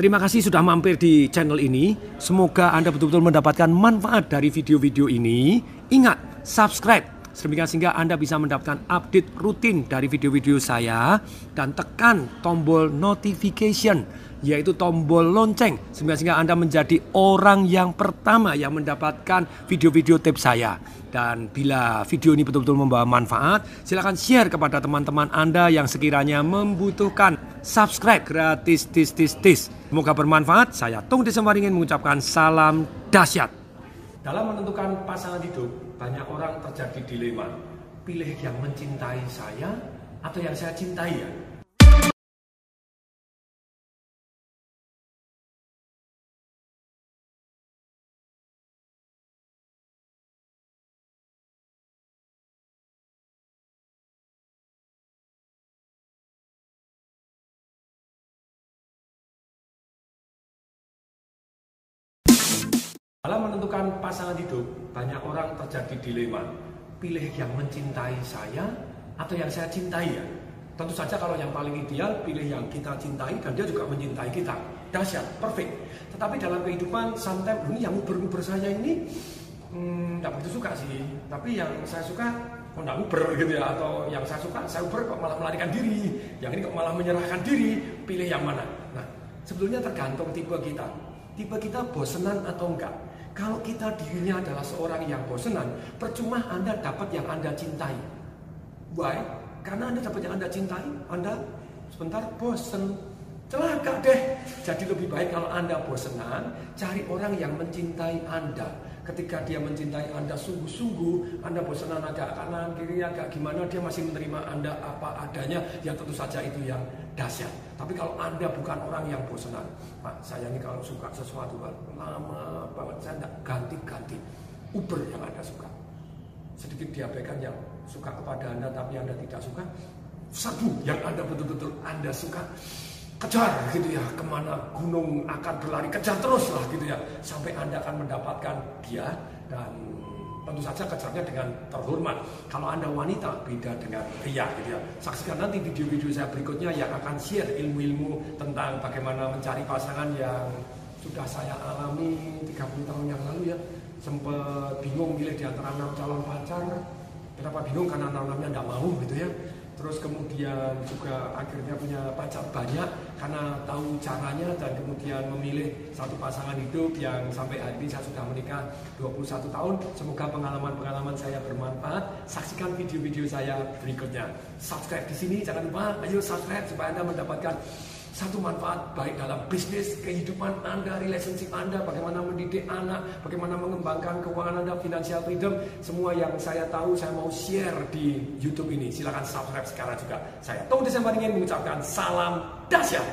Terima kasih sudah mampir di channel ini. Semoga Anda betul-betul mendapatkan manfaat dari video-video ini. Ingat, subscribe. Sedemikian sehingga Anda bisa mendapatkan update rutin dari video-video saya. Dan tekan tombol notification, yaitu tombol lonceng. Sehingga Anda menjadi orang yang pertama yang mendapatkan video-video tips saya. Dan bila video ini betul-betul membawa manfaat, silahkan share kepada teman-teman Anda yang sekiranya membutuhkan subscribe gratis tis tis tis. Semoga bermanfaat. Saya Tung Desemwaringin mengucapkan salam dahsyat. Dalam menentukan pasangan hidup, banyak orang terjadi dilema. Pilih yang mencintai saya atau yang saya cintai ya? Dalam menentukan pasangan hidup, banyak orang terjadi dilema. Pilih yang mencintai saya atau yang saya cintai ya? Tentu saja kalau yang paling ideal, pilih yang kita cintai dan dia juga mencintai kita. Dahsyat, perfect. Tetapi dalam kehidupan, sometimes ini yang uber-uber saya ini, hmm, begitu suka sih. Tapi yang saya suka, kok nggak uber gitu ya. Atau yang saya suka, saya uber kok malah melarikan diri. Yang ini kok malah menyerahkan diri. Pilih yang mana? Nah, sebetulnya tergantung tipe kita. Tipe kita bosenan atau enggak kalau kita dirinya adalah seorang yang bosenan, percuma Anda dapat yang Anda cintai. Why? Karena Anda dapat yang Anda cintai, Anda sebentar bosen. Celaka deh. Jadi lebih baik kalau Anda bosenan, cari orang yang mencintai Anda ketika dia mencintai Anda sungguh-sungguh, Anda bosanan agak kanan, kiri, agak gimana, dia masih menerima Anda apa adanya, yang tentu saja itu yang dahsyat. Tapi kalau Anda bukan orang yang bosanan, Pak, saya ini kalau suka sesuatu, lama banget, saya tidak ganti-ganti. Uber yang Anda suka. Sedikit diabaikan yang suka kepada Anda, tapi Anda tidak suka. Serbu yang Anda betul-betul Anda suka kejar gitu ya. Ke mana gunung akan berlari? Kejar terus lah gitu ya. Sampai anda akan mendapatkan dia dan tentu saja kejarnya dengan terhormat. Kalau anda wanita beda dengan pria gitu ya. Saksikan nanti video-video saya berikutnya yang akan share ilmu-ilmu tentang bagaimana mencari pasangan yang sudah saya alami 30 tahun yang lalu ya. Sempat bingung milih di antara enam calon pacar. Kenapa bingung? Karena enam-enamnya tidak mau gitu ya terus kemudian juga akhirnya punya pacar banyak karena tahu caranya dan kemudian memilih satu pasangan hidup yang sampai hari ini saya sudah menikah 21 tahun. Semoga pengalaman-pengalaman saya bermanfaat. Saksikan video-video saya berikutnya. Subscribe di sini jangan lupa. Ayo subscribe supaya anda mendapatkan satu manfaat baik dalam bisnis, kehidupan Anda, relationship Anda, bagaimana mendidik anak, bagaimana mengembangkan keuangan Anda, financial freedom, semua yang saya tahu saya mau share di YouTube ini. Silahkan subscribe sekarang juga. Saya Tom Desember ingin mengucapkan salam dahsyat.